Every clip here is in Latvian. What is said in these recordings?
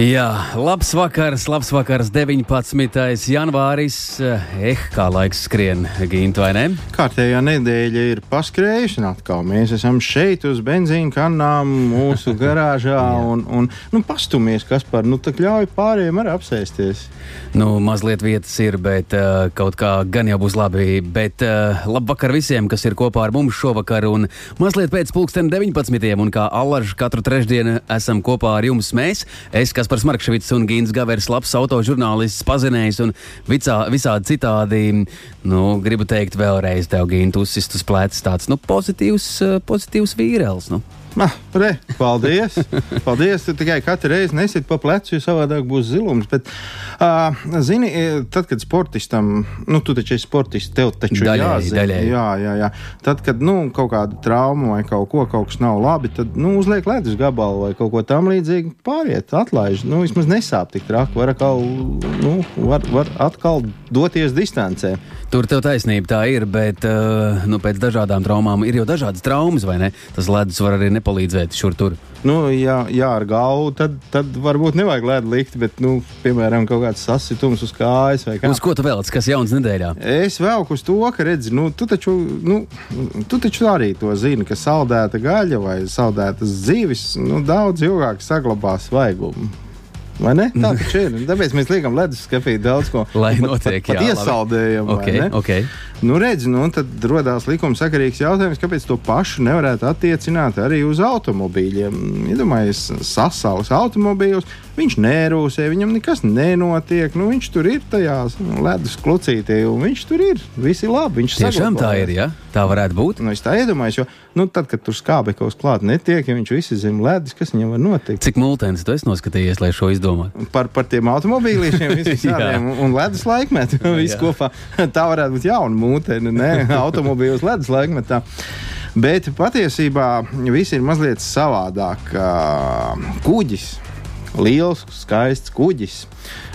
Jā, labs vakars, labs vakars, 19. janvāris. Eh, kā laiks skrien, gīnt vai ne? Kārtējā nedēļa ir paskrējusi, un atkal mēs esam šeit uz benzīna kanām, mūsu garāžā. un, un, nu, pastumies, kas par, nu, tā ļauj pārējiem arī apsēsties. Nu, mazliet vietas ir, bet uh, kaut kā gan jau būs labi. Bet uh, labvakar visiem, kas ir kopā ar mums šovakar, un mazliet pēc pulksten 19. un kā allaž katru trešdienu esam kopā ar jums mēs. Es, Kaspars Markevits un Gins Gavers, labs autožurnālists, pazinējis un vicā, visādi citādi. Nu, gribu teikt vēlreiz, tev, Gint, uzsist uz pleca tāds nu, pozitīvs, eh, pozitīvs vīrielis. Nu. Ah, re, paldies! paldies! Tu tikai katru reizi nesit pa plecu, jo savādāk būs zilums. Bet, uh, zini, tad, kad sportistam, nu, tu taču esi sportists, tev taču daļai, jāzina. Daļai. Jā, jā, jā. Tad, kad nu, kaut kāda trauma vai kaut ko, kaut kas nav labi, tad nu, uzliek ledus gabalu vai kaut ko tam līdzīgu, pāriet, atlaiž. Nu, vismaz nesāp tik traki. Var atkal, nu, var, var atkal doties distancē. Tur tev taisnība tā ir, bet uh, nu, pēc dažādām traumām ir jau dažādas traumas, vai ne? Tas ledus var arī nepalīdzēt šur tur. Nu, jā, jā, ar galvu tad, tad varbūt nevajag ledu likt, bet, nu, piemēram, kaut kāds sasitums uz kājas vai kā. Uz ko tu vēlaties, kas jauns nedēļā? Es velku uz to, ka, redzi, nu, tu taču, nu, tu taču arī to zini, ka saldēta gaļa vai saldētas zivis nu, daudz ilgāk saglabās svaigumu. Vai ne? Tā taču ir. Tāpēc mēs liekam leduskapī daudz ko. Lai notiek, pat, pat, pat jā, iesaldējam. Okay, okay. Nu, redz, nu, tad radās likumsakarīgs jautājums, kāpēc to pašu nevarētu attiecināt arī uz automobīļiem. Iedomājieties, ja sasaules automobīļus, viņš nerūsē, viņam nekas nenotiek. Nu, viņš tur ir tajā ledus klucītī, un viņš tur ir. Viss ir labi. Viņš tiešām tā ir. Ja? Tā varētu būt. Nu, es tā iedomājos, jo nu, tad, kad tur skābeklis klāt netiek, ja viņš visi zem ledus, kas viņam var notikt. Cik multens tu esi noskatījies, lai šo izdomātu? Par, par tiem automobīļiem, visiem un ledus laikmetu, visu kopā. Tā varētu būt jauna mūtene, ne automobīļos ledus laikmetā. Bet patiesībā viss ir mazliet savādāk. Kuģis, liels, skaists kuģis.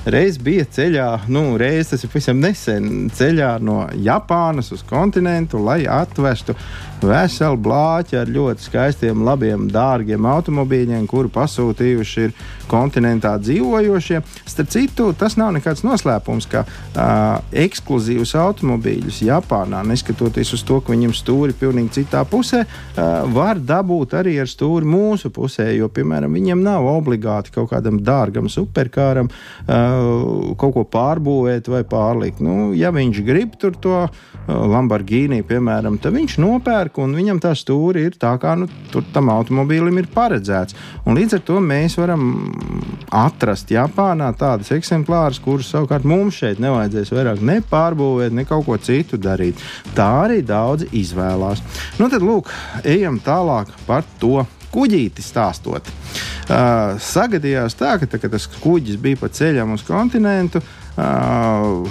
Reiz bija ceļā, nu, reiz tas ir pavisam nesen, ceļā no Japānas uz kontinentu, lai atvestu veselu blāķi ar ļoti skaistiem, labiem, dārgiem automobīļiem, kuru pasūtījuši ir kontinentā dzīvojošie. Starp citu, tas nav nekāds noslēpums, ka uh, ekskluzīvus automobīļus Japānā, neskatoties uz to, ka viņiem stūri ir pilnīgi citā pusē, uh, var dabūt arī ar stūri mūsu pusē, jo, piemēram, viņiem nav obligāti kaut kādam dārgam superkāram uh, kaut ko pārbūvēt vai pārlikt. Nu, ja viņš grib tur to uh, Lamborghini, piemēram, tad viņš nopērk un viņam tā stūri ir tā, kā nu, tam automobīlim ir paredzēts. Un līdz ar to mēs varam atrast Japānā tādus eksemplārus, kurus savukārt mums šeit nevajadzēs vairāk ne pārbūvēt, ne kaut ko citu darīt. Tā arī daudzi izvēlās. Nu, tad lūk, ejam tālāk par to kuģīti stāstot. Uh, sagadījās tā, ka tā, tas kuģis bija pa ceļam uz kontinentu. Uh,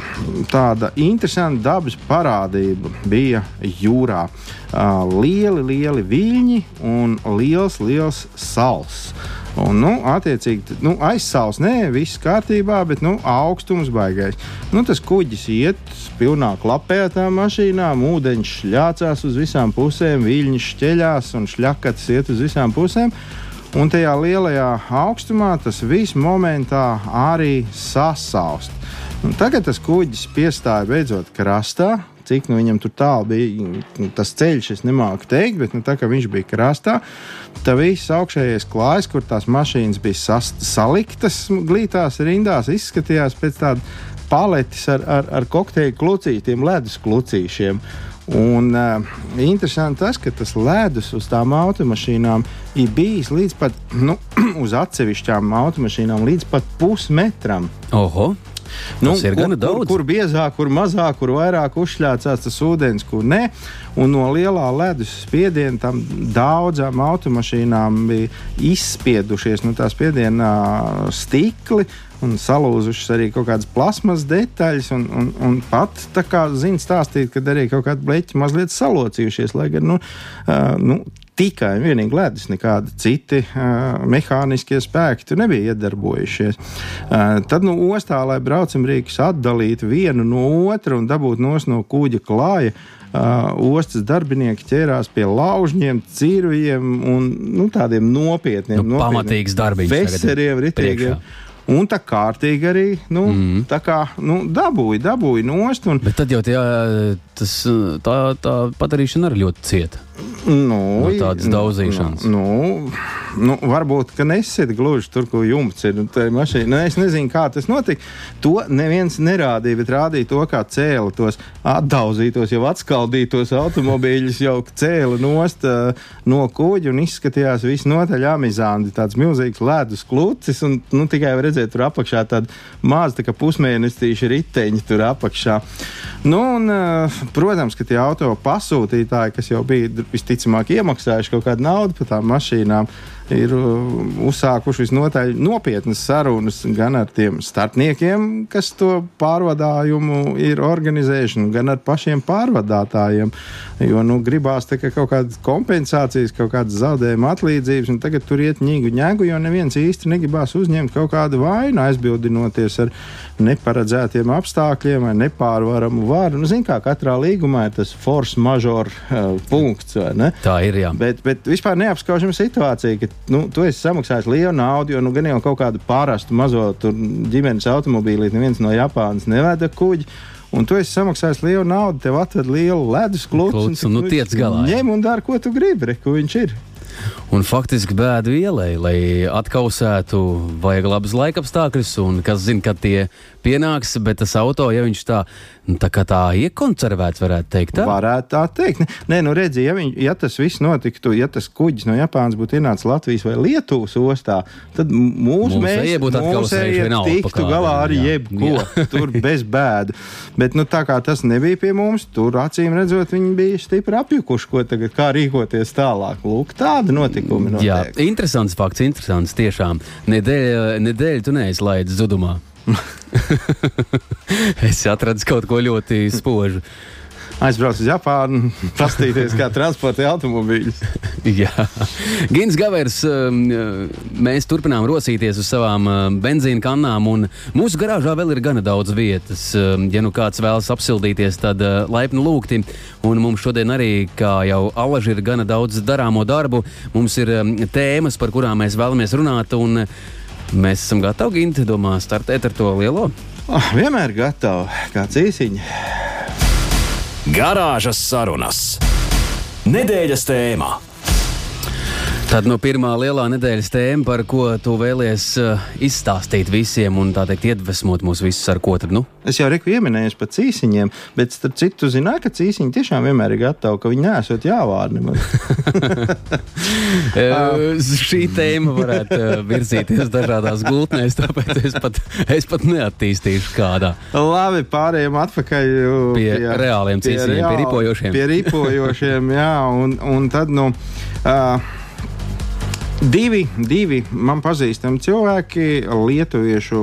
tāda interesanta dabas parādība bija jūrā. Uh, lieli, lieli viļņi un liels, liels sals. Un, nu, attiecīgi, nu, aizsāls, nē, viss kārtībā, bet nu, augstums baigais. Nu, tas kuģis iet pilnā klapē ar tām mašīnām, ūdeņš šļācās uz visām pusēm, viļņi šķeļās un šļakats iet uz visām pusēm. Un tajā lielajā augstumā tas viss momentā arī sasaust. Un tagad tas kuģis piestāja beidzot krastā, cik nu viņam tur tālu bija tas ceļš, es nemāku teikt, bet nu, tā kā viņš bija krastā, tad viss augšējais klājs, kur tās mašīnas bija sas, saliktas glītās rindās, izskatījās pēc tāda paletes ar, ar, ar kokteļu klucītiem, ledus klucīšiem. Un uh, interesanti tas, ka tas ledus uz tām automašīnām ir bijis līdz pat nu, uz atsevišķām automašīnām, līdz pat pusmetram. Oho! Nu, tas ir kur, gana daudz. Kur, kur biezāk, kur mazāk, kur vairāk uzšļācās tas ūdens, kur nē. Un no lielā ledus spiediena tam daudzām automašīnām bija izspiedušies no tā spiediena stikli. Un salūzušas arī kaut kādas plasmas detaļas, un, un, un pat tā kā zina stāstīt, ka arī kaut kādi bleķi mazliet salocījušies. Lai gan nu, uh, nu, tikai un vienīgi ledus, nekādi citi uh, mehāniskie spēki tur nebija iedarbojušies. Uh, tad nu, ostā, lai braucam rīkus atdalītu vienu no otra un dabūtu no kuģa klāja. Uh, ostas darbinieki ķērās pie laužņiem, cirviem un nu, tādiem nopietniem, nu, nopietniem pamatīgs darbības, veseriem, ritīgiem. Priekšā. Un tā kārtīgi arī nu, mm. tā kā, nu, dabūja, dabūja nost. Un... Bet tad jau tā, tas, tā, tā padarīšana arī ļoti cieta. Nu, no tādas daudzīšanas. Nu, nu, nu, varbūt, ka nesit gluži tur, kur jumts ir. Nu, nu, es nezinu, kā tas notika. To neviens nerādīja, bet rādīja to, kā cēla tos atdauzītos, jau atskaldītos automobīļus, jau cēla nost no kuģa un izskatījās visnotaļ amizanti. Tāds milzīgs ledus klucis un nu, tikai redzēt tur apakšā tādu mazu tā pusmēnesīšu riteņu tur apakšā. Nu, un, uh, protams, ka tie auto pasūtītāji, kas jau bija visticamāk iemaksājuši kaut kādu naudu par tām mašīnām, ir uh, uzsākuši visnotaļ nopietnas sarunas gan ar tiem starpniekiem, kas to pārvadājumu ir organizējuši, gan ar pašiem pārvadātājiem. Jo nu, gribās ka kaut kādas kompensācijas, kaut kādas zaudējuma atlīdzības, un tagad tur iet ņēgu ņēgu, jo neviens īsti negribās uzņemt kaut kādu vainu, aizbildinoties ar neparedzētiem apstākļiem vai nepārvaramu varu. Nu, Ziniet, kā katrā līgumā ir tas force majeure uh, punkts. Tā ir. Jā. Bet, bet vispār neapskaužama situācija, ka nu, tu esi samaksājis lielu naudu, jo nu, gan jau kaut kādu parastu mazo ģimenes automobīlī neviens no Japānas neveda kuģi. Un tu esi samaksājis lielu naudu, tev atved lielu ledus un nu tiec galā. Ņem un dari, ko tu gribi, re, ko viņš ir. Un faktiski bēdu ielai, lai atkausētu, vajag labus laikapstākļus, un kas zina, kad tie pienāks, bet tas auto, ja viņš tā, nu, tā kā tā iekonservēts, varētu teikt. Tā? Varētu tā teikt. Nē, nu redzi, ja, viņ, ja tas viss notiktu, ja tas kuģis no Japānas būtu ienācis Latvijas vai Lietuvas ostā, tad mūsu mēs mūsu tiktu galā ar jebko, jā. tur bez bēdu. Bet nu, tā kā tas nebija pie mums, tur acīm redzot, viņi bija stipri apjukuši, ko tagad kā rīkoties tālāk. Lūk, tāda notikumi. Notiek. Jā, interesants fakts, interesants tiešām. Nedēļa, nedēļa tu neizlaidzi zudumā. es atradu kaut ko ļoti spožu. Aizbraucu uz Japānu, paskatīties, kā transportē automobīļus. Jā, Gins Gavers, um, mēs turpinām rosīties uz savām um, benzīna kannām, un mūsu garāžā vēl ir gana daudz vietas. Um, ja nu kāds vēlas apsildīties, tad uh, laipni lūgti. Un mums šodien arī, kā jau alaži, ir gana daudz darāmo darbu. Mums ir tēmas, par kurām mēs vēlamies runāt. Un, Mēs esam gatavi, Ginte, domā, startēt ar to lielo? Oh, vienmēr gatavi, kāds īsiņš. Garāžas sarunas. Nedēļas tēmā. Tad no pirmā lielā nedēļas tēma, par ko tu vēlies uh, izstāstīt visiem un tā teikt, iedvesmot mūs visus ar ko tad? Nu? Es jau reku pieminēju par cīsiņiem, bet starp citu, zināju, ka cīsiņi tiešām vienmēr ir gatavi, ka viņi nesot jāvārni. Šī tēma varētu virzīties dažādās gultnēs, tāpēc es pat, es pat neattīstīšu kādā. Labi, pārējiem atpakaļ pie, pie reāliem cīsiņiem, pie, pie ripojošiem. Pie ripojošiem, jā, un, un tad, nu. Uh, Divi, divi man pazīstami cilvēki, lietuviešu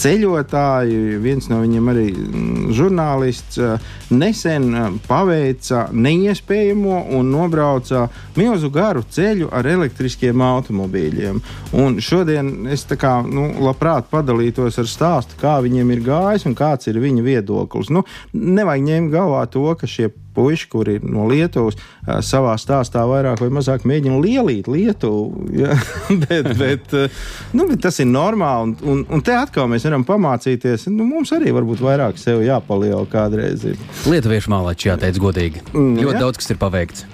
ceļotāji, viens no viņiem arī mm, žurnālists, eh, nesen eh, paveica neiespējamo un nobrauca milzu garu ceļu ar elektriskiem automobīļiem. Un šodien es kā, nu, labprāt padalītos ar stāstu, kā viņiem ir gājis un kāds ir viņa viedoklis. Nu, nevajag ņemt galvā to, ka šie puiši, kuri ir no Lietuvas, savā stāstā vairāk vai mazāk mēģina lielīt Lietuvu. Ja? bet, bet, nu, bet tas ir normāli. Un, un, un te atkal mēs varam pamācīties. Nu, mums arī varbūt vairāk sev jāpaliela kādreiz. Lietuviešu mālači jāteic godīgi. Mm, Ļoti ja? daudz kas ir paveikts.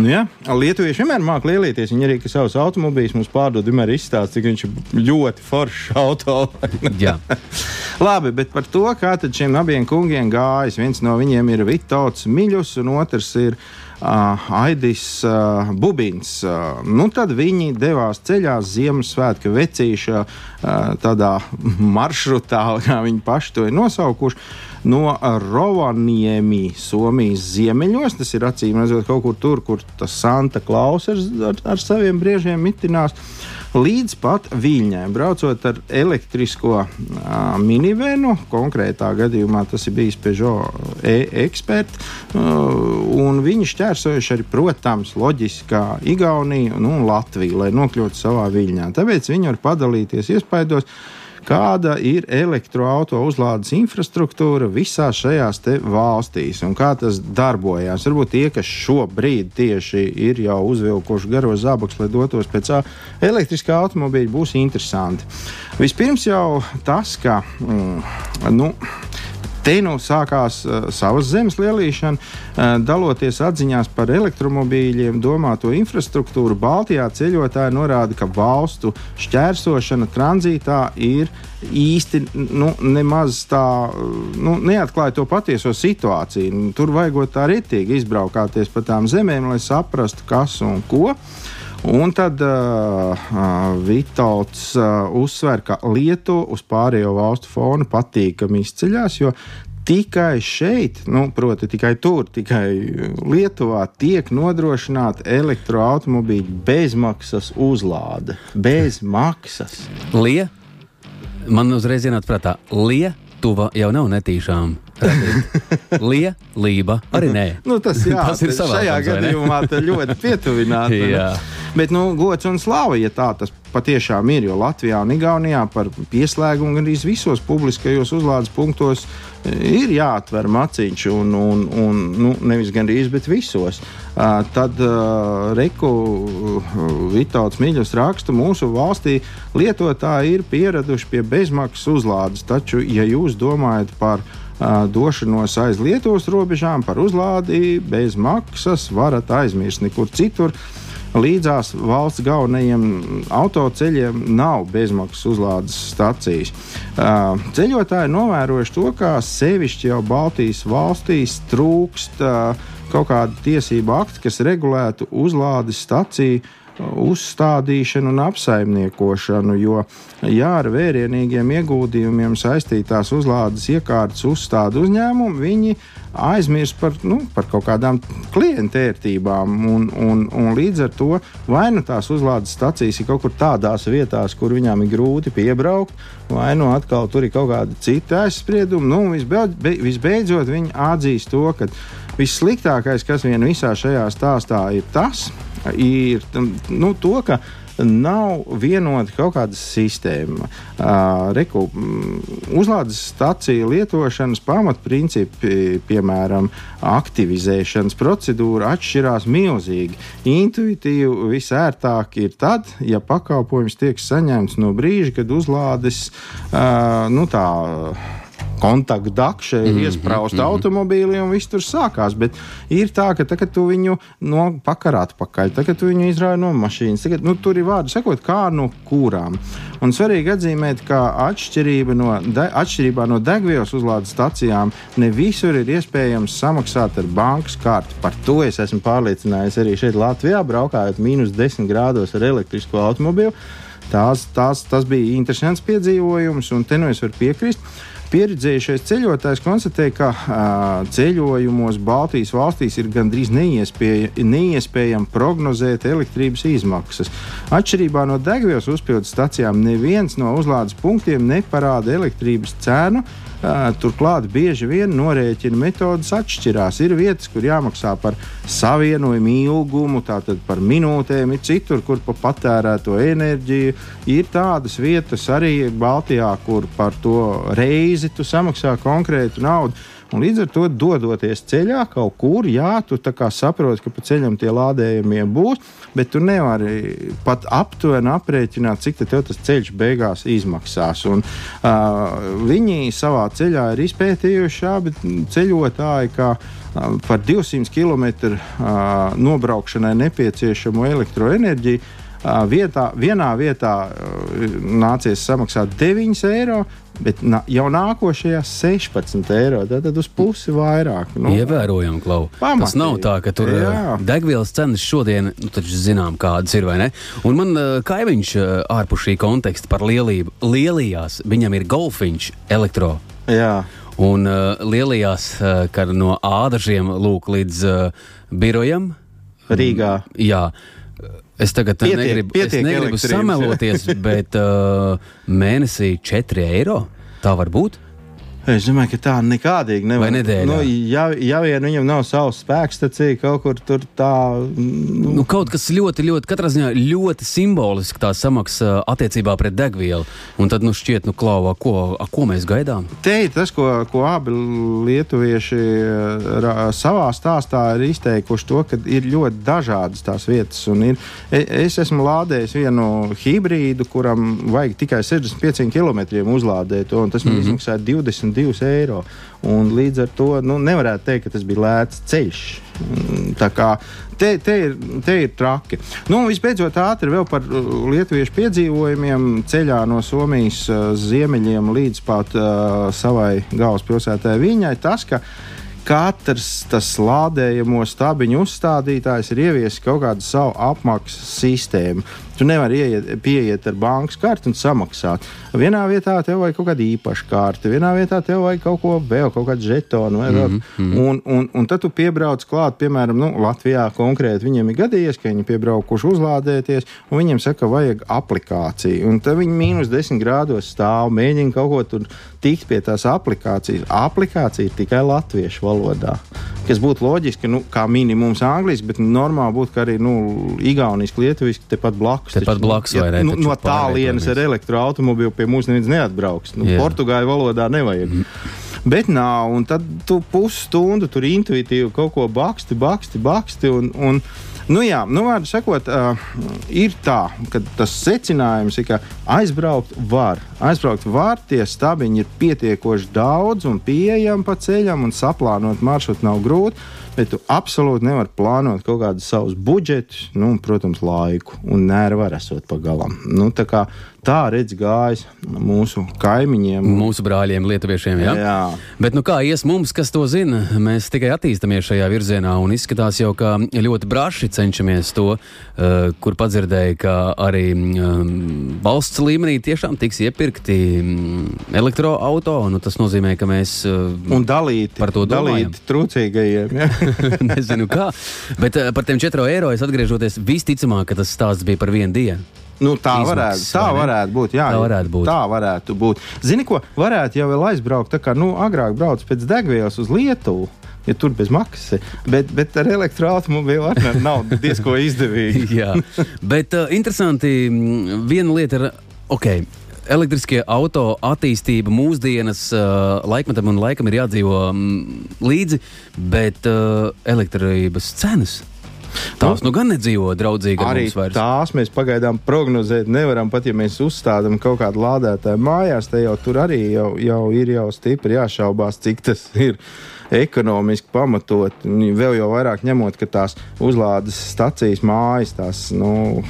Nu, ja, Lietuvieši vienmēr māca lielīties. Viņi arī savus automobīļus mums pārdod, vienmēr izstāsta, cik viņš ir ļoti foršs auto. Labi, bet par to, kā tad šiem abiem kungiem gājas. Viens no viņiem ir Vitauts Miļus, un otrs ir Aidis Bubins. Nu, tad viņi devās ceļā Ziemassvētku vecīša tādā maršrutā, kā viņi paši to ir nosaukuši no Rovaniemi, Somijas ziemeļos. Tas ir acīm redzot kaut kur tur, kur tas Santa Klaus ar, ar, ar saviem briežiem mitinās. Līdz pat viļņai, braucot ar elektrisko minivenu, konkrētā gadījumā tas ir bijis Peugeot e-eksperts, un viņi šķērsojuši arī, protams, loģiski Igauniju nu, un Latviju, lai nokļūtu savā viļņā. Tāpēc viņi var padalīties iespējos kāda ir elektroautorāta uzlādes infrastruktūra visās šajās valstīs un kā tas darbojās. Varbūt tie, kas šobrīd tieši ir jau uzvilkuši garo zābakus, lai dotos pēc elektriskā automobīļa, būs interesanti. Vispirms jau tas, ka. Mm, nu, Te nu sākās uh, savas zemes lielīšana, uh, daloties atziņās par elektromobīļiem, domāto infrastruktūru. Baltijā ceļotāji norāda, ka valstu šķērsošana tranzītā ir īsti nu, nemaz tā, nu, neatklāja to patieso situāciju. Tur vajagot tā ritīgi izbraukāties pa tām zemēm, lai saprastu, kas un ko. Un tad uh, Vitauts uh, uzsver, ka Lietuva uz pārējo valstu fonu patīkami izceļas, jo tikai šeit, nu, proti, tikai tur, tikai Lietuvā tiek nodrošināta elektroautobīļa bezmaksas uzlāde. Bez maksas. Lie, man uzreiz ienāca prātā, Lietuva jau nav netīšām. Liepa, lība arī nē. nu, tas, jā, tas ir savā šajā gadījumā ļoti pietuvināts. Bet nu, gods un slava, ja tā tas patiešām ir, jo Latvijā un Igaunijā par pieslēgumu gandrīz visos publiskajos uzlādes punktos e, ir jāatver maciņš, un, un, un nu, nevis gandrīz, bet visos. Uh, tad uh, Reku uh, Vitāls Mīļus raksta, mūsu valstī lietotāji ir pieraduši pie bezmaksas uzlādes, taču, ja jūs domājat par uh, došanos aiz Lietuvas robežām par uzlādi bez maksas, varat aizmirst nekur citur. Līdzās valsts galvenajiem autoceļiem nav bezmaksas uzlādes stacijas. Ceļotāji novērojuši to, ka sevišķi jau Baltijas valstīs trūkst kaut kāda tiesība akta, kas regulētu uzlādes staciju uzstādīšanu un apsaimniekošanu, jo jā, ar vērienīgiem ieguldījumiem saistītās uzlādes iekārtas uzstāda uzņēmumu, viņi aizmirst par, nu, par kaut kādām klientērtībām. Un, un, un līdz ar to vai nu tās uzlādes stacijas ir kaut kur tādās vietās, kur viņām ir grūti piebraukt, vai nu atkal tur ir kaut kāda cita aizsprieduma. Nu, visbeidz, visbeidzot, viņi atzīst to, ka vissliktākais, kas vien visā šajā stāstā ir tas, ir nu, to, ka nav vienota kaut kāda sistēma. Uh, reku, uzlādes stācija lietošanas pamatprincipi, piemēram, aktivizēšanas procedūra atšķirās milzīgi. Intuitīvi visērtāk ir tad, ja pakalpojums tiek saņemts no brīža, kad uzlādes uh, nu, tā kontaktdakša ir mm -hmm, iesprāsta mm -hmm. automobīlī un viss tur sākās. Bet ir tā, ka tagad tu viņu no pakarā atpakaļ, tagad tu viņu izrāvi no mašīnas. Tagad, nu, tur ir vārdi sakot, kā no kurām. Un svarīgi atzīmēt, ka atšķirība no, de, atšķirībā no degvielas uzlādes stacijām ne visur ir iespējams samaksāt ar bankas karti. Par to es esmu pārliecinājies arī šeit Latvijā, braukājot mīnus 10 grādos ar elektrisko automobīlu. Tās, tās, tas bija interesants piedzīvojums, un te nu es varu piekrist. Pieredzējušais ceļotājs konstatēja, ka uh, ceļojumos Baltijas valstīs ir gandrīz neiespēja, neiespējami prognozēt elektrības izmaksas. Atšķirībā no degvielas uzpildes stacijām neviens no uzlādes punktiem neparāda elektrības cenu. Turklāt bieži vien norēķina metodas atšķirās. Ir vietas, kur jāmaksā par savienojumu ilgumu, tātad par minūtēm, ir citur, kur par patērēto enerģiju. Ir tādas vietas arī Baltijā, kur par to reizi tu samaksā konkrētu naudu. Un līdz ar to, dodoties ceļā kaut kur, jā, tu saproti, ka pa ceļam tie lādējumie būs, bet tu nevari pat aptuveni aprēķināt, cik tas ceļš beigās izmaksās. Un, uh, viņi savā ceļā ir izpētījuši abi ceļotāji, ka uh, par 200 km uh, nobraukšanai nepieciešamo elektroenerģiju vietā, vienā vietā nācies samaksāt 9 eiro, bet na, jau nākošajā 16 eiro. Tad uz pusi vairāk. Nu, Ievērojami, Klau. Pamatīgi. Tas nav tā, ka tur Jā. degvielas cenas šodien, nu, taču zinām, kādas ir, vai ne? Un man kaimiņš ārpus šī konteksta par lielību, lielījās, viņam ir golfiņš elektro. Jā. Un uh, lielajās, uh, kad no ādažiem lūk līdz uh, birojam. Rīgā. Jā. Es tagad pietiek, negribu, pietiek es negribu sameloties, bet uh, mēnesī 4 eiro. Tā var būt. Es domāju, ka tā nekādīgi nevar. Nedēļā? Nu, ja, ja vien viņam nav savs spēks, tad cik kaut kur tur tā. Nu. Nu, kaut kas ļoti, ļoti, katrā ziņā ļoti simboliski tā samaksa attiecībā pret degvielu. Un tad, nu, šķiet, nu, klauva, ko, a, ko mēs gaidām? Te ir tas, ko, ko abi lietuvieši ra, savā stāstā ir izteikuši, to, ka ir ļoti dažādas tās vietas. Ir, e, es esmu lādējis vienu hibrīdu, kuram vajag tikai 65 km uzlādēt, un tas man mm -hmm. izmaksāja 20. 22 eiro. Un līdz ar to nu, nevarētu teikt, ka tas bija lēts ceļš. Tā kā te, te, ir, te ir traki. Nu, visbeidzot, ātri vēl par uh, lietuviešu piedzīvojumiem ceļā no Somijas uh, ziemeļiem līdz pat uh, savai galvaspilsētai Viņai. Tas, ka katrs tas lādējamo stabiņu uzstādītājs ir ieviesis kaut kādu savu apmaksas sistēmu. Tu nevari ieiet, pieiet ar bankas karti un samaksāt. Vienā vietā tev vajag kaut kādu īpašu karti, vienā vietā tev vajag kaut ko vēl, kaut kādu žetonu. Mm -hmm. un, un, un tad tu piebrauc klāt, piemēram, nu, Latvijā konkrēti viņiem ir gadījies, ka viņi piebraukuši uzlādēties, un viņiem saka, vajag aplikāciju. Un tad viņi mīnus 10 grādos stāv, mēģina kaut ko tur tikt pie tās aplikācijas. Aplikācija ir tikai latviešu valodā. Kas būtu loģiski, nu, kā minimums angļuiski, bet normāli būtu, ka arī nu, igauniski, lietuviski tepat blakus. Tepat blakus ja, nu, no tālienes ar elektroautobīlu pie mums neviens neatbrauks. Nu, Portugāļu valodā nevajag. Mm. Bet nav, un tad tu pusstundu tur intuitīvi kaut ko baksti, baksti, baksti. Un, un, Nu, jā, nu, vārdu sakot, uh, ir tā, ka tas secinājums ir, ka aizbraukt var. Aizbraukt var, tie stabiņi ir pietiekoši daudz un pieejami pa ceļam, un saplānot maršrutu nav grūti bet tu absolūti nevari plānot kaut kādus savus budžetus, nu, un, protams, laiku un nervu var esot pa galam. Nu, tā kā tā redz gājis mūsu kaimiņiem. Mūsu brāļiem, lietuviešiem. Ja? Jā. Bet nu, kā ies mums, kas to zina? Mēs tikai attīstāmies šajā virzienā un izskatās jau, ka ļoti braši cenšamies to, uh, kur padzirdēju, ka arī um, valsts līmenī tiešām tiks iepirkti um, elektroautorāti. Nu, tas nozīmē, ka mēs uh, un dalīti, par to domājam. Dalīti trūcīgajiem. Ja? Nezinu kā. Bet uh, par tiem 4 eiro es atgriežoties, visticamāk, ka tas stāsts bija par vienu dienu. Nu, tā, izmaksas, varētu, tā varētu būt. Jā, tā varētu būt. Tā varētu būt. Zini, ko varētu jau aizbraukt? Tā kā nu, agrāk brauc pēc degvielas uz Lietuvu. Ja tur bez maksas, bet, bet ar elektroautobīlu arī nav diezgan izdevīgi. Jā, bet uh, interesanti, viena lieta ir, ok, elektriskie auto attīstība mūsdienas uh, laikmetam un laikam ir jādzīvo um, līdzi, bet uh, elektrības cenas Tās nu, nu gan nedzīvo draudzīgi arī. Tās mēs pagaidām prognozēt nevaram. Pat ja mēs uzstādām kaut kādu lādētāju mājās, tad jau tur arī jau, jau ir jau stipri jāšaubās, cik tas ir ekonomiski pamatot. Vēl jau vairāk ņemot, ka tās uzlādes stacijas mājas, tās nu,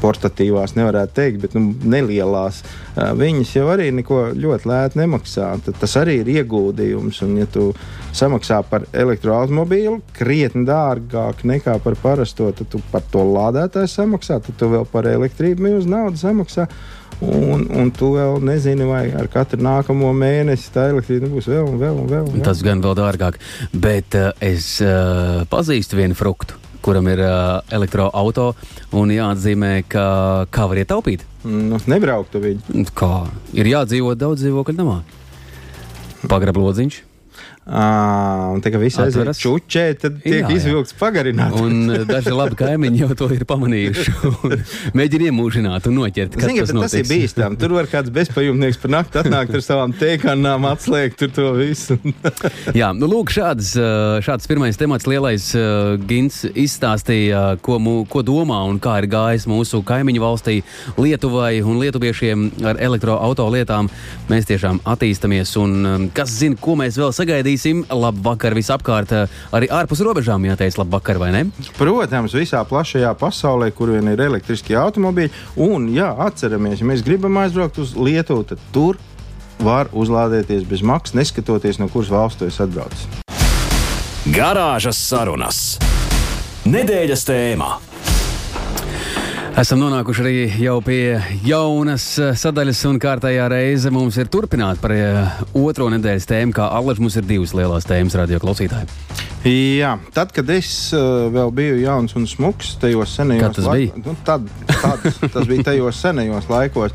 portatīvās, nevarētu teikt, bet nu, nelielās. Viņas jau arī neko ļoti lēti nemaksā. Tad tas arī ir ieguldījums. Un, ja tu samaksā par elektroautobīlu krietni dārgāk nekā par parasto, tad tu par to lādētāju samaksā, tad tu vēl par elektrību milzu naudu samaksā. Un, un tu vēl nezini, vai ar katru nākamo mēnesi tā elektrība būs vēl un vēl un vēl. Un vēl. Tas gan vēl dārgāk. Bet uh, es uh, pazīstu vienu fruktu kuram ir uh, elektroautorāts, un jāatzīmē, ka kā var ietaupīt. Nu, nebrauktu viņu. Kā ir jādzīvot daudz dzīvokļu namā. Pagrablodziņš. À, un tā kā viss aiziet čučē, tad tiek jā, jā. izvilkts pagarināts. un daži labi kaimiņi jau to ir pamanījuši. Mēģina iemūžināt un noķert. Zini, tas, tas ir bīstami. Tur var kāds bezpajumtnieks par nakti atnākt ar savām tēkanām, atslēgt to visu. jā, nu lūk, šāds, šāds pirmais temats lielais uh, Gins izstāstīja, ko, mū, ko domā un kā ir gājis mūsu kaimiņu valstī Lietuvai un lietuviešiem ar elektroauto lietām. Mēs tiešām attīstamies un kas zina, ko mēs vēl sagaidīsim gaidīsim. Labvakar visapkārt, arī ārpus robežām jāteic labvakar, vai ne? Protams, visā plašajā pasaulē, kur vien ir elektriskie automobīļi. Un, jā, atceramies, ja mēs gribam aizbraukt uz Lietuvu, tad tur var uzlādēties bez maksas, neskatoties no kuras valsts jūs atbraucat. Garāžas sarunas. Nedēļas tēmā. Esam nonākuši arī jau pie jaunas eh, sadaļas, un kārtējā reize mums ir turpināt par eh, otro nedēļas tēmu, kā Allaž mums ir divas lielas tēmas radio klausītāji. Jā, tad, kad es uh, vēl biju jauns un smuks, tajos senajos laikos, nu, tad, tad, tas bija tajos senajos laikos.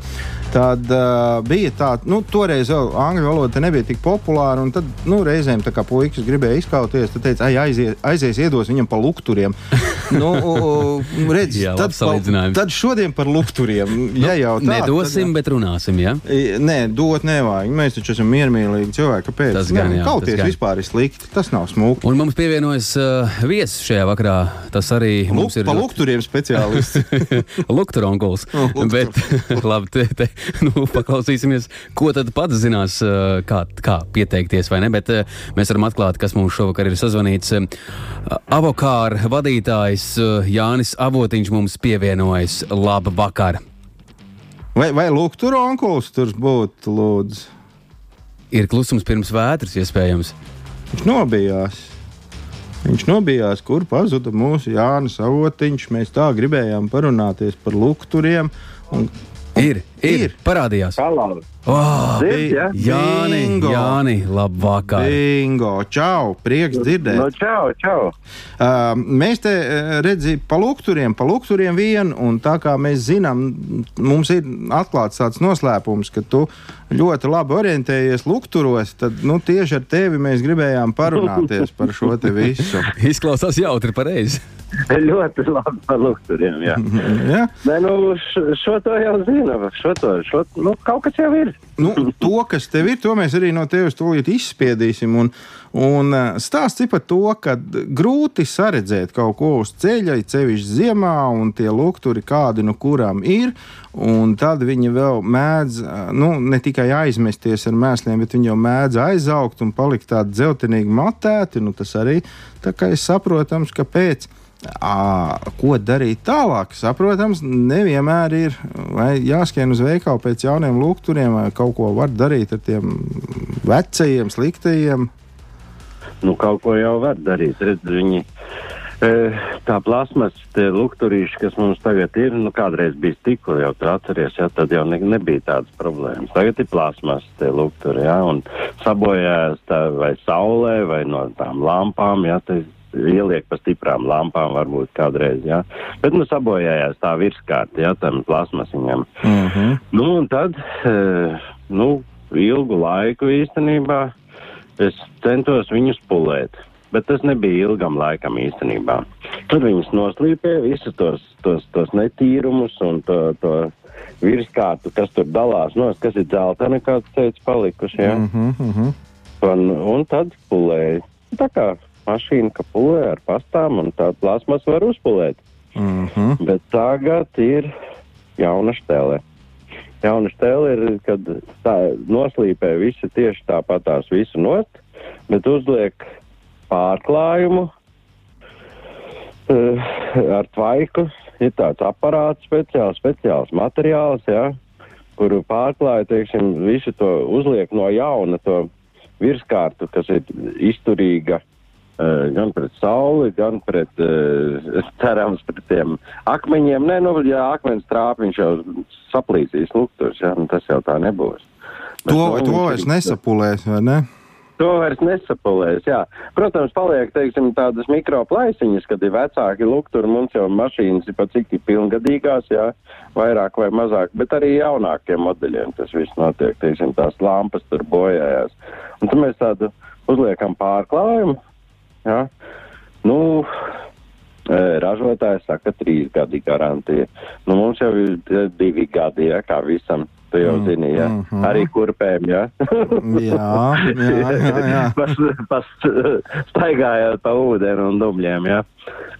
Tad uh, bija tā, nu, toreiz vēl angļu valoda nebija tik populāra, un tad nu, reizēm tā kā puikas gribēja izkauties, tad teica, aizies, aizies iedos viņam pa lukturiem. nu, redz, Jā, tad, pa, tad šodien par lukturiem. Nu, ja jau tā, nedosim, tad, bet runāsim. Ja? Nē, dot nevajag. Mēs taču esam miermīlīgi cilvēki. Kāpēc? Tas gan, jā, kauties gan. vispār ir slikti. Tas nav smuki. Un mums pievienojas uh, viesis šajā vakarā. Tas arī Luk, mums ir. Pa lukturiem speciālists. Lukturonkuls. bet labi, te, te, nu, paklausīsimies, ko tad pats zinās, uh, kā, kā pieteikties vai ne. Bet uh, mēs varam atklāt, kas mums šovakar ir sazvanīts. Uh, Avokāra vadītājs Jānis Avotiņš mums pievienojas. Labu vakar! Vai, vai lūk, tur onkulis tur būtu, lūdzu? Ir klusums pirms vētras, iespējams. Viņš nobijās. Viņš nobijās, kur pazuda mūsu Jānis Avotiņš. Mēs tā gribējām parunāties par lukturiem. Un, un ir, ir, ir, parādījās. Oh, Zird, ja? Jāni, Bingo. Jāni, labvakar. Bingo, čau, prieks dzirdēt. No, čau, čau. Uh, mēs te redzam, pa lukturiem, pa lukturiem vien, un tā kā mēs zinām, mums ir atklāts tāds noslēpums, ka tu ļoti labi orientējies lukturos, tad nu, tieši ar tevi mēs gribējām parunāties par šo te visu. Izklausās jautri pareizi. ļoti labi par lukturiem. Jā, jā. Nē, nu, šo to jau zinu. Šo šo, nu, kaut kas jau ir. nu, to, kas tev ir, to mēs arī no tevis tūlīt izspiedīsim. Un, un stāsts ir par to, ka grūti saredzēt kaut ko uz ceļa, ceļš ziemā, un tie lukturi kādi no kurām ir. Tad viņi vēl mēdz nu, ne tikai aizmesties ar mēsliem, bet viņi jau mēdz aizaugt un palikt tādi dzeltenīgi matēti. Nu, tas arī ir saprotams, kāpēc. À, ko darīt tālāk? Saprotams, nevienmēr ir jāskrien uz veikalu pēc jauniem lukturiem, vai kaut ko var darīt ar tiem vecajiem, sliktajiem. Nu, kaut ko jau var darīt. Redz, viņi, e, tā plasmas, tie lukturīši, kas mums tagad ir, nu, kādreiz bija stikla, jau tur atceries, ja, tad jau ne, nebija tādas problēmas. Tagad ir plasmas, lukturi, ja, un sabojājās tā vai saulē, vai no tām lampām, ja, tas ieliek pa stiprām lampām, varbūt kādreiz, jā. Bet, nu, sabojājās tā virskārta, jā, tam plasmasiņam. Mm -hmm. Nu, un tad, e, nu, ilgu laiku īstenībā es centos viņus pulēt. Bet tas nebija ilgam laikam īstenībā. Tur viņas noslīpēja visus tos, tos, tos netīrumus un to, to virskārtu, kas tur dalās, no, kas ir dzeltena, kāds teica, palikuši. Ja? Mm -hmm. un, un tad pulēja. Tā kā mašīna kapulē ar pastām, un tādu plasmas var uzpulēt. Mm -hmm. Bet tagad ir jauna stēle. Jauna stēle ir, kad tā noslīpē visi tieši tāpatās visu nost, bet uzliek pārklājumu uh, ar tvaiku. Ir tāds aparāts, speciāls, speciāls materiāls, ja, kuru pārklāja, teiksim, visu to uzliek no jauna, to virskārtu, kas ir izturīga Uh, gan pret sauli, gan pret, uh, cerams, pret tiem akmeņiem. Nē, nu, ja akmens trāp, viņš jau saplīsīs lukturs, ja, nu, tas jau tā nebūs. Bet, to, nu, to vairs nesapulēs, vai ne? To vairs nesapulēs, jā. Protams, paliek, teiksim, tādas mikroplaisiņas, kad ir vecāki lukturi, mums jau mašīnas ir pat cik ir pilngadīgās, jā, vairāk vai mazāk, bet arī jaunākiem modeļiem tas viss notiek, teiksim, tās lampas tur bojājās. Un tad mēs tādu uzliekam pārklājumu, Ja? Nu, e, Ražotājs saka, trīs gadi garantija. Nu, mums jau ir divi gadi, ja, kā visam. Tu jau mm, zini, ja? mm -hmm. arī kurpēm, ja? jā, jā, jā. jā. pas, pas, staigājot pa ūdeni un dumļiem, ja?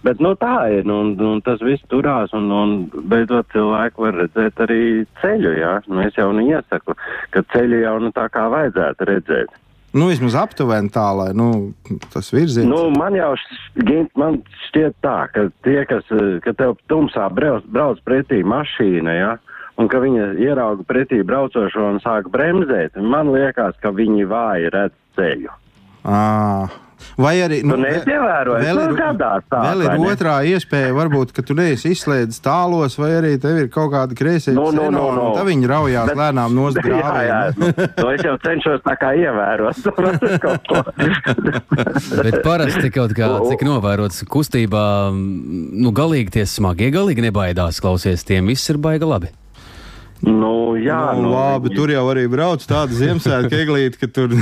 Bet, nu, tā ir, un, un tas viss turās, un, un beidzot cilvēki var redzēt arī ceļu, ja? Nu, es jau neiesaku, ka ceļu jau nu tā kā vajadzētu redzēt. Nu, vismaz aptuveni tā, lai nu, tas virziens. Nu, man jau šķiet, man šķiet tā, ka tie, kas, ka tev tumsā brauc, brauc pretī mašīna, ja, un ka viņa ierauga pretī braucošo un sāk bremzēt, man liekas, ka viņi vāji redz ceļu. À. Vai arī nu, vēl, vēl ir, gadās, tā, vēl ir otrā iespēja, varbūt, ka tu neesi izslēdzis tālos, vai arī tev ir kaut kāda kreisē no, no, no, no. tā viņi raujās Bet, lēnām. Jā, jā, nu, to es jau cenšos tā kā ievērot. Bet parasti kaut kā, cik novērots kustībā, nu galīgi tie smagie galīgi nebaidās klausies, tiem viss ir baiga labi. Nu, jā, nu, nu, labi, viņi... tur jau arī brauc tāda Ziemassvētku eglīte, ka tur.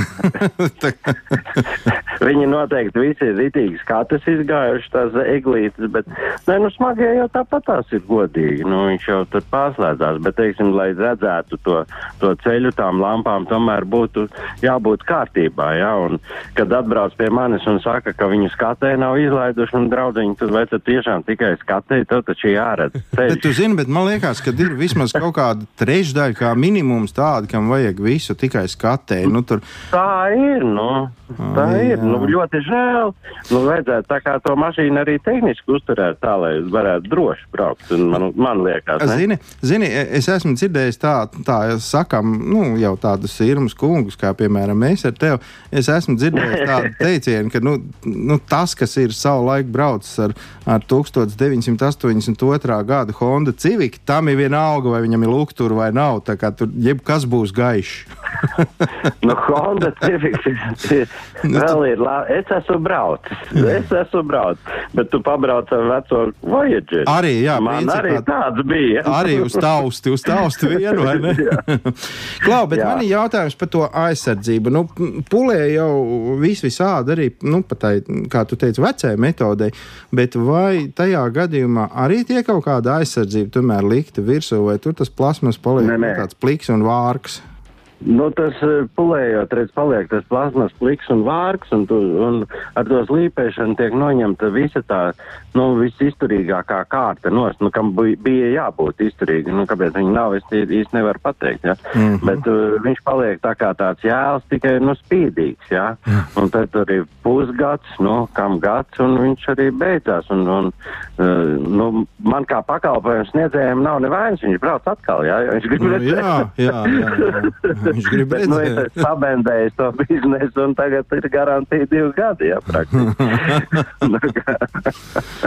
Viņi noteikti visi ir ritīgi skatus izgājuši tās eglītes, bet, nē, nu, smagie jau tāpat tās ir godīgi. Nu, viņš jau tur pārslēdzās, bet, teiksim, lai redzētu to, to ceļu tām lampām, tomēr būtu jābūt kārtībā, jā, un kad atbrauc pie manis un saka, ka viņu skatē nav izlaiduši un draudziņi, tad vai tad tiešām tikai skatē, tev taču jāredz. Bet tu zini, bet man liekas, ka ir vismaz kaut kāda trešdaļa kā minimums tāda, kam vajag visu tikai skatē. Nu, tur... Tā ir, nu, tā ir. Nu, ļoti žēl. Nu, vajadzētu tā kā to mašīnu arī tehniski uzturēt tā, lai varētu droši braukt. Man, man liekas, ne? Zini, zini, es esmu dzirdējis tā, tā sakam, nu, jau tādus irmus kungus, kā piemēram mēs ar tevi. Es esmu dzirdējis tādu teicienu, ka nu, nu, tas, kas ir savu laiku braucis ar, ar 1982. gada Honda Civic, tam ir vienalga, vai viņam ir lūk tur vai nav. Tā kā tur jebkas būs gaišs. Nu, Honda Civic nu, vēl ir labi. Es esmu braucis. Es esmu braucis. Bet tu pabrauc ar veco Voyager. Arī, jā. Man principā, arī tāds bija. arī uz tausti, uz tausti vienu, vai ne? Klau, bet jā. man ir jautājums par to aizsardzību. Nu, pulē jau vis visādi arī, nu, pat tā, kā tu teici, vecajai metodei, bet vai tajā gadījumā arī tie kaut kāda aizsardzība tomēr likta virsū, vai tur tas plasmas plasmas paliek nē, nē. tāds pliks un vārks. Nu, tas eh, pulējot, redz, paliek tas plasmas pliks un vārks, un, tu, un ar to slīpēšanu tiek noņemta visa tā, nu, visizturīgākā kārta nost, nu, kam bija jābūt izturīgi, nu, kāpēc viņi nav, es īsti nevaru pateikt, ja, mm -hmm. bet uh, viņš paliek tā kā tāds jēls, tikai, nu, spīdīgs, ja, mm. un tad ir pusgads, nu, kam gads, un viņš arī beidzās, un, un uh, nu, man kā pakalpojums sniedzējiem nav nevainas, viņš brauc atkal, ja, viņš grib nu, jā, jā, jā, jā. Viņš grib redzēt. nu, es esmu pabendējis to biznesu, un tagad ir garantīja divi gadi, jā,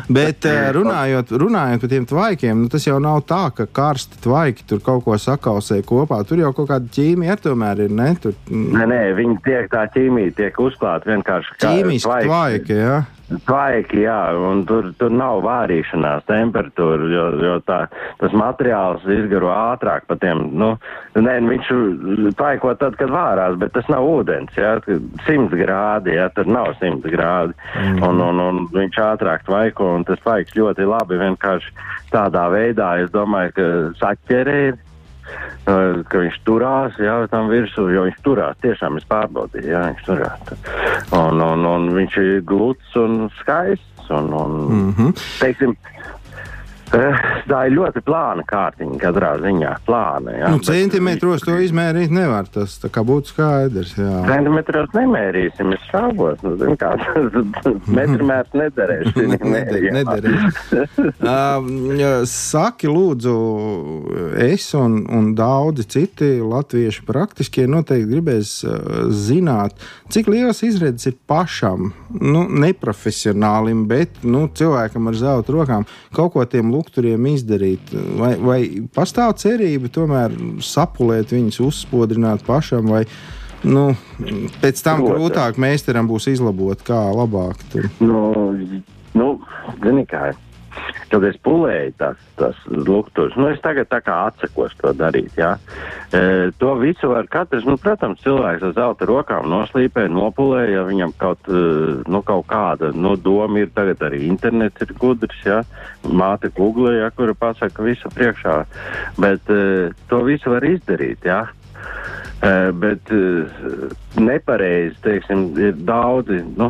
Bet eh, runājot, runājot par tiem tvaikiem, nu, tas jau nav tā, ka karsti tvaiki tur kaut ko sakausē kopā. Tur jau kaut kāda ķīmija ar tomēr ir, ne? Tur... Nē, nē, viņi tiek tā ķīmija tiek uzklāta vienkārši kā ķīmiski tvaiki. tvaiki jā. Tvaiki, jā, un tur, tur nav vārīšanās temperatūra, jo, jo tā, tas materiāls izgaro ātrāk pa tiem, nu, nē, viņš tvaiko tad, kad vārās, bet tas nav ūdens, jā, 100 grādi, jā, tur nav 100 grādi, mm. un, un, un viņš ātrāk tvaiko, un tas tvaiks ļoti labi vienkārši tādā veidā, es domāju, ka saķerē ir ka viņš turās, jā, tam virsū, jo viņš turās, tiešām es pārbaudīju, jā, viņš turās. Un, un, un viņš ir gluds un skaists, un, un mm -hmm. teiksim, tā ir ļoti plāna kārtiņa, katrā ziņā plāna. Jā, nu, centimetros to izmērīt nevar. Tas kā būtu skaidrs. Jā. Centimetros nemērīsim, es šaubos. Nu, zin, kā, metrimērs nederēs. nederēs. uh, saki, lūdzu, es un, un daudzi citi latvieši praktiskie noteikti gribēs zināt, cik liels izredzes ir pašam, nu, neprofesionālim, bet nu, cilvēkam ar zelta rokām kaut ko tiem lūgt lukturiem izdarīt? Vai, vai pastāv cerība tomēr sapulēt viņus, uzspodrināt pašam, vai nu, pēc tam Protams. grūtāk meistaram būs izlabot, kā labāk tur? Nu, nu, zini, kā kad es pulēju tās, tās lukturus. Nu, es tagad tā kā atsakos to darīt, jā. E, to visu var katrs, nu, protams, cilvēks ar zelta rokām noslīpē, nopulē, ja viņam kaut, e, nu, kaut kāda, nu, doma ir tagad arī internets ir gudrs, jā. Māte Google, jā, kura pasaka visu priekšā. Bet e, to visu var izdarīt, jā. Uh, bet uh, nepareizi, teiksim, ir daudzi, nu,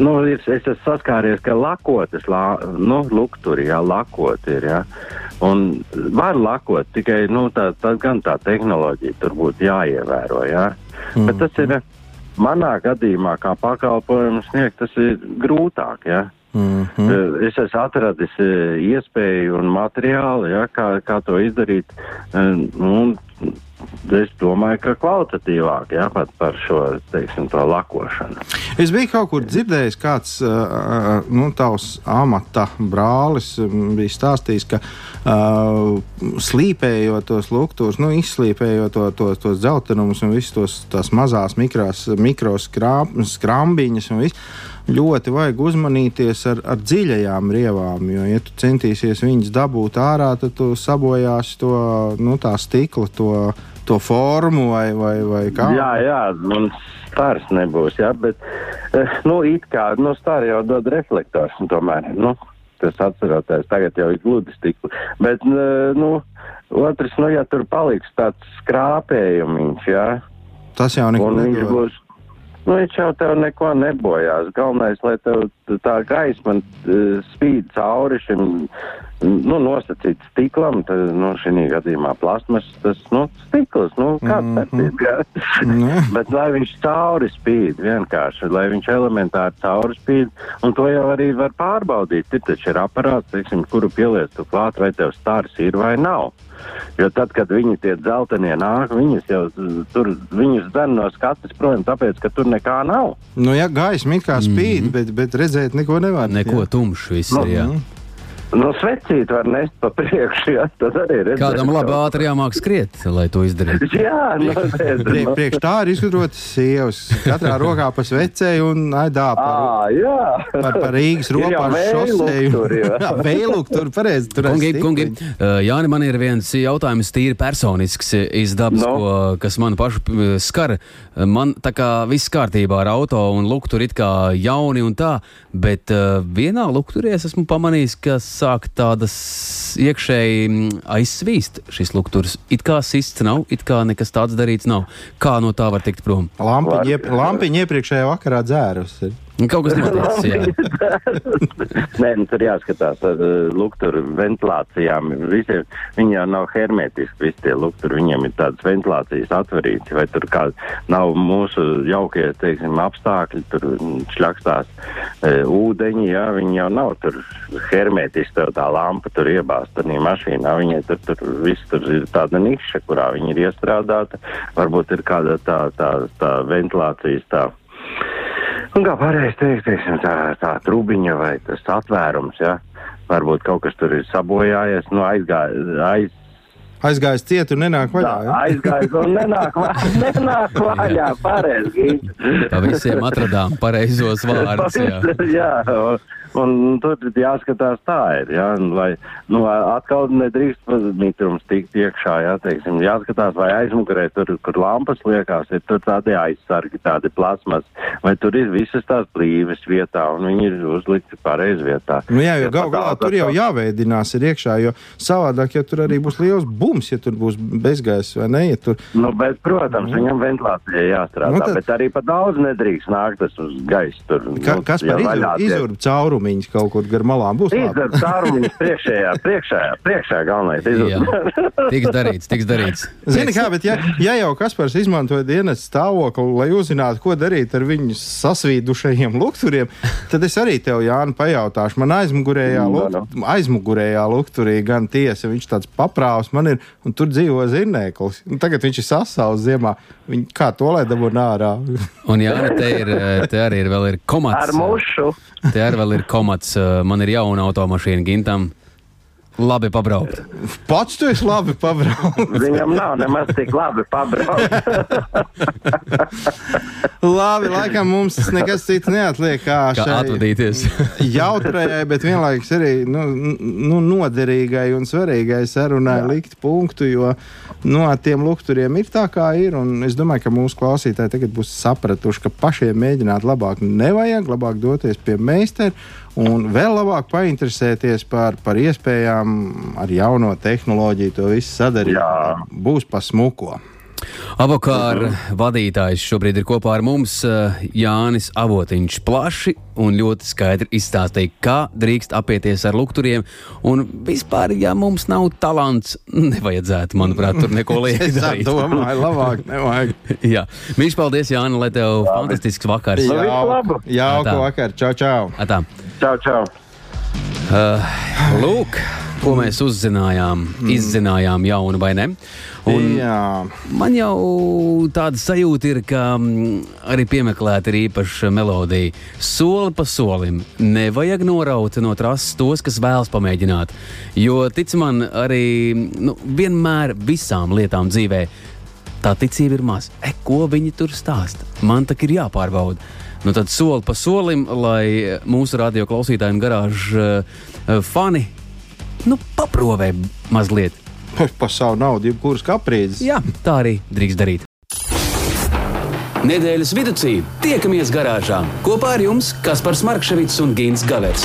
Nu, es, es esmu saskāries, ka lakotas, la, nu, lukturi, jā, lakot ir, jā. Un var lakot, tikai, nu, tā, tā gan tā tehnoloģija tur būtu jāievēro, jā. Mm. Bet tas ir, manā gadījumā, kā pakalpojumu sniegt, tas ir grūtāk. Ja? Mm -hmm. Es esmu atradis iespēju un materiālu, ja, kā, kā to izdarīt. Un es domāju, ka kvalitatīvāk ja, pat par šo teiksim, lakošanu. Es biju kaut kur dzirdējis, kāds nu, tavs amata brālis bija stāstījis, ka uh, slīpējot tos luktus, nu, izslīpējot to, to, tos dzeltenumus un visas tos mazās mikroskrāmbiņas un viss ļoti vajag uzmanīties ar, ar dziļajām rievām. Jo, ja tu centīsies viņas dabūt ārā, tad tu sabojāsi to nu, stikla, to, to formu vai, vai, vai kā. Jā, jā, man stars nebūs, jā, bet, eh, nu, it kā, nu, star jau dod reflektors, un tomēr, nu, tas atceroties, tagad jau ir gludi stikli. Bet, nu, otrs, nu, ja tur paliks tāds skrāpējumiņš, jā. Tas jau neko nebūs. Nu, viņš jau tev neko nebojās. Galvenais, lai tev tā gaisma uh, spīd cauri šim nu, nosacīts stiklam, tad, nu, šī gadījumā plasmas, tas, nu, stikls, nu, kāds mm -hmm. tas ir, bet lai viņš cauri spīd, vienkārši, lai viņš elementāri cauri spīd, un to jau arī var pārbaudīt. Ir taču ir aparāts, teiksim, kuru pieliec tu klāt, vai tev stārs ir vai nav. Jo tad, kad viņi tie dzeltenie nāk, viņus jau tur, viņus dzen no skates projām, tāpēc, ka tur nekā nav. Nu, jā, gaisma it kā spīd, mm -hmm. bet, bet redzēt neko nevar. Neko tumšu viss ir, jā. Nu, svecīt var nest pa priekšu, jā, tad arī redzēt. Kādam labi ātri jāmāk skriet, lai to izdarītu. jā, nu, Priek, priekš tā ir izgudrotas sievas. Katrā rokā pa svecēju un aidā par, à, jā. par, par Rīgas ropāšu šoseju. jā, vēluk tur pareizi. Tur kungi, kungi, Jāni, man ir viens jautājums tīri personisks izdabas, no. ko, kas man pašu skar. Man tā kā viss kārtībā ar auto un luktu ir it kā jauni un tā, bet vienā lukturī es esmu pamanījis, ka sāk tādas iekšēji mm, aizsvīst šis lukturs. It kā sists nav, it kā nekas tāds darīts nav. Kā no tā var tikt prom? Lampiņa, iep, lampiņa iepriekšējā vakarā dzērusi. Kaut kas noticis. Nē, nu, tur jāskatās ar uh, lukturu ventilācijām. Visiem, viņi jau nav hermetiski, visi tie lukturi, viņiem ir tādas ventilācijas atverītas, vai tur kā nav mūsu jaukie, teiksim, apstākļi, tur šļakstās e, ūdeņi, jā, viņi jau nav tur hermetiski, tev tā lampa tur iebāzt arī mašīnā, viņai tur, tur viss tur ir tāda niša, kurā viņi ir iestrādāta, varbūt ir kāda tā, tā, tā ventilācijas tā Un kā pareizi teikt, teiksim, tā, tā trubiņa vai tas atvērums, ja? varbūt kaut kas tur ir sabojājies, nu aizgājis. Aiz, Aizgājis ciet un nenāk vaļā. Jā, aizgājis un nenāk, vaļā, nenāk vaļā. Pareizi. Pa visiem atradām pareizos vārdus. Jā, jā Un tur jāskatās tā ir, jā, lai, nu, atkal nedrīkst mitrums tikt iekšā, jā, teiksim, jāskatās, vai aizmugurē tur, kur lampas liekās, ir tur tādi aizsargi, tādi plasmas, vai tur ir visas tās blīves vietā, un viņi ir uzlikti pareizi vietā. Nu jā, jo gal galā tur jau jāveidinās ir iekšā, jo savādāk, ja tur arī būs liels bums, ja tur būs bezgais vai ne, ja tur. Nu, bet, protams, mm. viņam ventilācija jāstrādā, nu, tad... bet arī pa daudz nedrīkst nākt tas uz gaisu tur. Ka, nu, kas par izurbu caurumu? Caurumiņas kaut kur gar malām būs. Izdara caurumiņas priekšējā, priekšējā, priekšējā galvenais. tiks darīts, tiks darīts. Zini kā, bet ja, ja jau Kaspars izmantoja dienas stāvokli, lai uzzinātu, ko darīt ar viņu sasvīdušajiem lukturiem, tad es arī tev, Jāni, pajautāšu. Man aizmugurējā, no, no. Lukt, aizmugurējā lukturī gan tiesa, viņš tāds paprāvs man ir, un tur dzīvo zinēklis. Un tagad viņš ir sasauts ziemā. Viņi, kā to lai dabūtu ārā? un jā, te, ir, te arī ir vēl ir komats. Ar mušu. Te arī vēl ir komats. Man ir jauna automašīna Gintam. Labi pabraukt. Pats tu esi labi pabraukt. Viņam nav nemaz tik labi pabraukt. labi, laikam mums nekas cits neatliek kā, kā atvadīties. jautrajai, bet vienlaikus arī nu, nu, noderīgai un svarīgai sarunai Jā. likt punktu, jo nu, ar tiem lukturiem ir tā, kā ir. Es domāju, ka mūsu klausītāji tagad būs sapratuši, ka pašiem mēģināt labāk nevajag, labāk doties pie meistara un vēl labāk painteresēties par, par iespējām ar jauno tehnoloģiju to visu sadarīt. Jā. Būs pa smuko. Avokāra vadītājs šobrīd ir kopā ar mums eh, Jānis Avotiņš. Plaši un ļoti skaidri izstāstīja, kā drīkst apieties ar lukturiem. Un vispār, ja mums nav talants, nevajadzētu, manuprāt, tur neko liekt. es domāju, labāk nevajag. Jā, mīļš, paldies, Jāni, lai tev Jā, fantastisks vakars. Jā. Jauku vakar, čau, čau. Atā. Čau, čau. Uh, lūk, ko mēs uzzinājām, mm. izzinājām jaunu vai ne. Un Jā. man jau tāda sajūta ir, ka mm, arī piemeklēta ir īpaša melodija. Soli pa solim nevajag noraut no trases tos, kas vēlas pamēģināt. Jo, tic man, arī nu, vienmēr visām lietām dzīvē tā ticība ir maza. E, ko viņi tur stāsta? Man tā ir jāpārbauda. Nu, tad soli pa solim, lai mūsu radio klausītāji un garāžu uh, fani nu, paprovē mazliet. Par savu naudu, jebkuras kaprīzes. Jā, tā arī drīkst darīt. Nedēļas vidū tiekamies garāžā kopā ar jums Kaspars Markevits un Gins Gavers.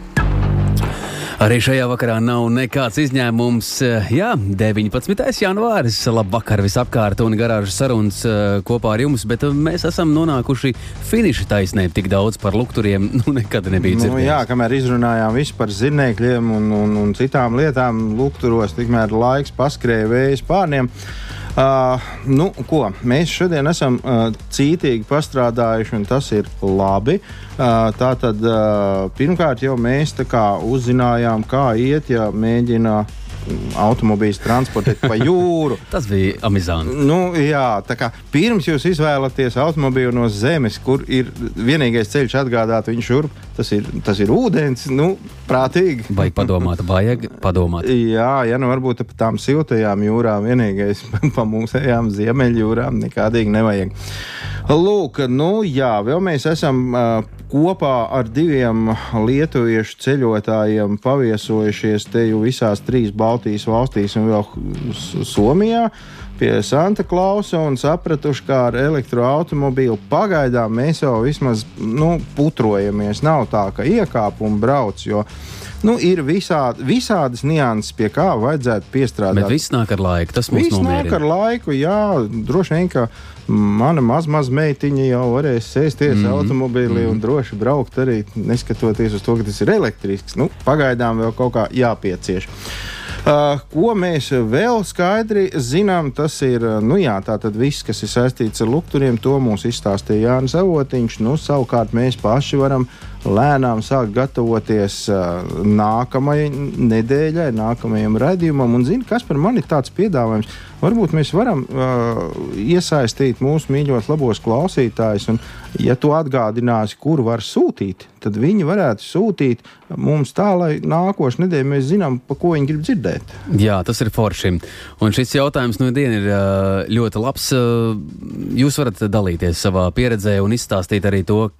Arī šajā vakarā nav nekāds izņēmums. Jā, 19. janvāris, labvakar visapkārt un garāžas sarunas eh, kopā ar jums, bet mēs esam nonākuši finiša taisnē. Tik daudz par lukturiem nu, nekad nebija Nu, dzirdēts. jā, kamēr izrunājām visu par zinēkļiem un, un, un citām lietām, lukturos, tikmēr laiks paskrēja vējas pārniem. Uh, nu, ko, mēs šodien esam uh, cītīgi pastrādājuši, un tas ir labi. Uh, tā tad uh, pirmkārt jau mēs uzzinājām, kā iet, ja mēģina automobīļus transportēt pa jūru. Tas bija amizanti. Nu, jā, tā kā pirms jūs izvēlaties automobīlu no zemes, kur ir vienīgais ceļš atgādāt viņu šurp, tas ir, tas ir ūdens, nu, prātīgi. Vajag padomāt, vajag padomāt. Jā, ja nu varbūt pa tām siltajām jūrām vienīgais pa mūsējām ziemeļjūrām nekādīgi nevajag. Lūk, nu jā, vēl mēs esam uh, kopā ar diviem lietuviešu ceļotājiem paviesojušies te jau visās trīs Baltijas valstīs un vēl Somijā pie Santa Klausa un sapratuši, kā ar elektroautobīlu pagaidām mēs jau vismaz nu, putrojamies. Nav tā, ka iekāp un brauc. Jo, Nu, ir visādi, visādas nianses, pie kā vajadzētu piestrādāt. Bet viss nāk ar laiku. Tas mums viss nomierina. nāk ar laiku, jā, droši vien, ka mana maz, maz meitiņa jau varēs sēsties mm -hmm. automobīlī un droši braukt arī neskatoties uz to, ka tas ir elektrisks. Nu, pagaidām vēl kaut kā jāpiecieš. Uh, ko mēs vēl skaidri zinām, tas ir nu jā, viss, kas ir saistīts ar lukturiem. To mums izstāstīja Jānis Avotiņš. Nu, savukārt mēs paši varam lēnām sākt gatavoties uh, nākamajai nedēļai, nākamajam raidījumam. Un zini, kas par mani ir tāds piedāvājums? Varbūt mēs varam uh, iesaistīt mūsu mīļos, labos klausītājus. Un, ja tu atgādināsi, kur var sūtīt, tad viņi varētu sūtīt mums tā, lai nākošais nedēļa mēs zinām, pa ko viņi grib dzirdēt. Jā, tas ir forši. Un šis jautājums no dienas ir uh, ļoti labs. Uh, jūs varat dalīties savā pieredzē un izstāstīt arī to,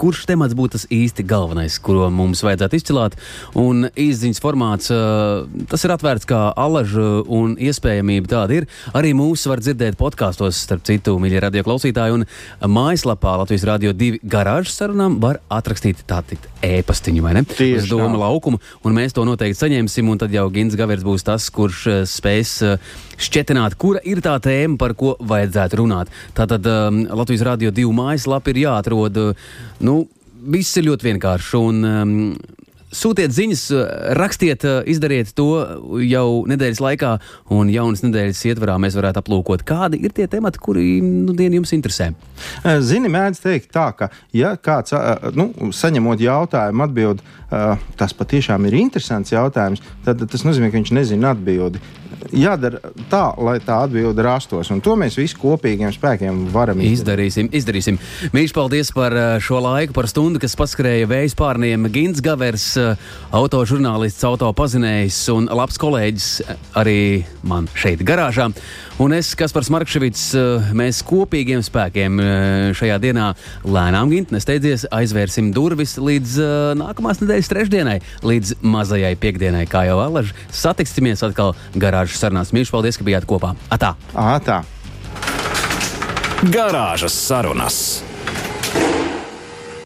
kurš temats būtu tas īsti galvenais, kuru mums vajadzētu izcelt. Un izziņas formāts tas ir atvērts kā alaža, un iespējamība tāda ir. Arī mūs var dzirdēt podkāstos, starp citu, mīļie radio klausītāji, un mājaslapā Latvijas Rādio 2 garāžas sarunām var atrakstīt tādu e-pastiņu, vai ne? Tieši Uz doma laukumu, un mēs to noteikti saņemsim, un tad jau Gins Gavers būs tas, kurš spēs šķetināt, kura ir tā tēma, par ko vajadzētu runāt. Tātad um, Latvijas Rādio 2 mājaslapa ir jāatrod. Nu, viss ir ļoti vienkārši. Un, um, Sūtiet ziņas, rakstiet, izdariet to jau nedēļas laikā, un jaunas nedēļas ietvarā mēs varētu aplūkot, kādi ir tie temati, kuri nu, jums interesē. Zini, mēdz teikt tā, ka, ja kāds nu, saņemot jautājumu, atbild, tas patiešām ir interesants jautājums, tad tas nozīmē, ka viņš nezina atbildi. jādara tā, lai tā atbilde rastos. Un to mēs visi kopīgiem spēkiem varam izdarīt. Izdarīsim, izdarīsim. Mīļš, paldies par šo laiku, par stundu, kas paskrēja vējas pārniem. Gins Gavers, autožurnālists, autopazinējs un labs kolēģis arī man šeit garāžā. Un es, Kaspars Markevits, uh, mēs kopīgiem spēkiem šajā dienā lēnām gint, nesteidzies, aizvērsim durvis līdz nākamās nedēļas trešdienai, līdz mazajai piekdienai, kā jau Alaži. Satiksimies atkal garāžas sarunās. Mīļš, paldies, ka bijāt kopā. Atā! Atā. Garāžas sarunas.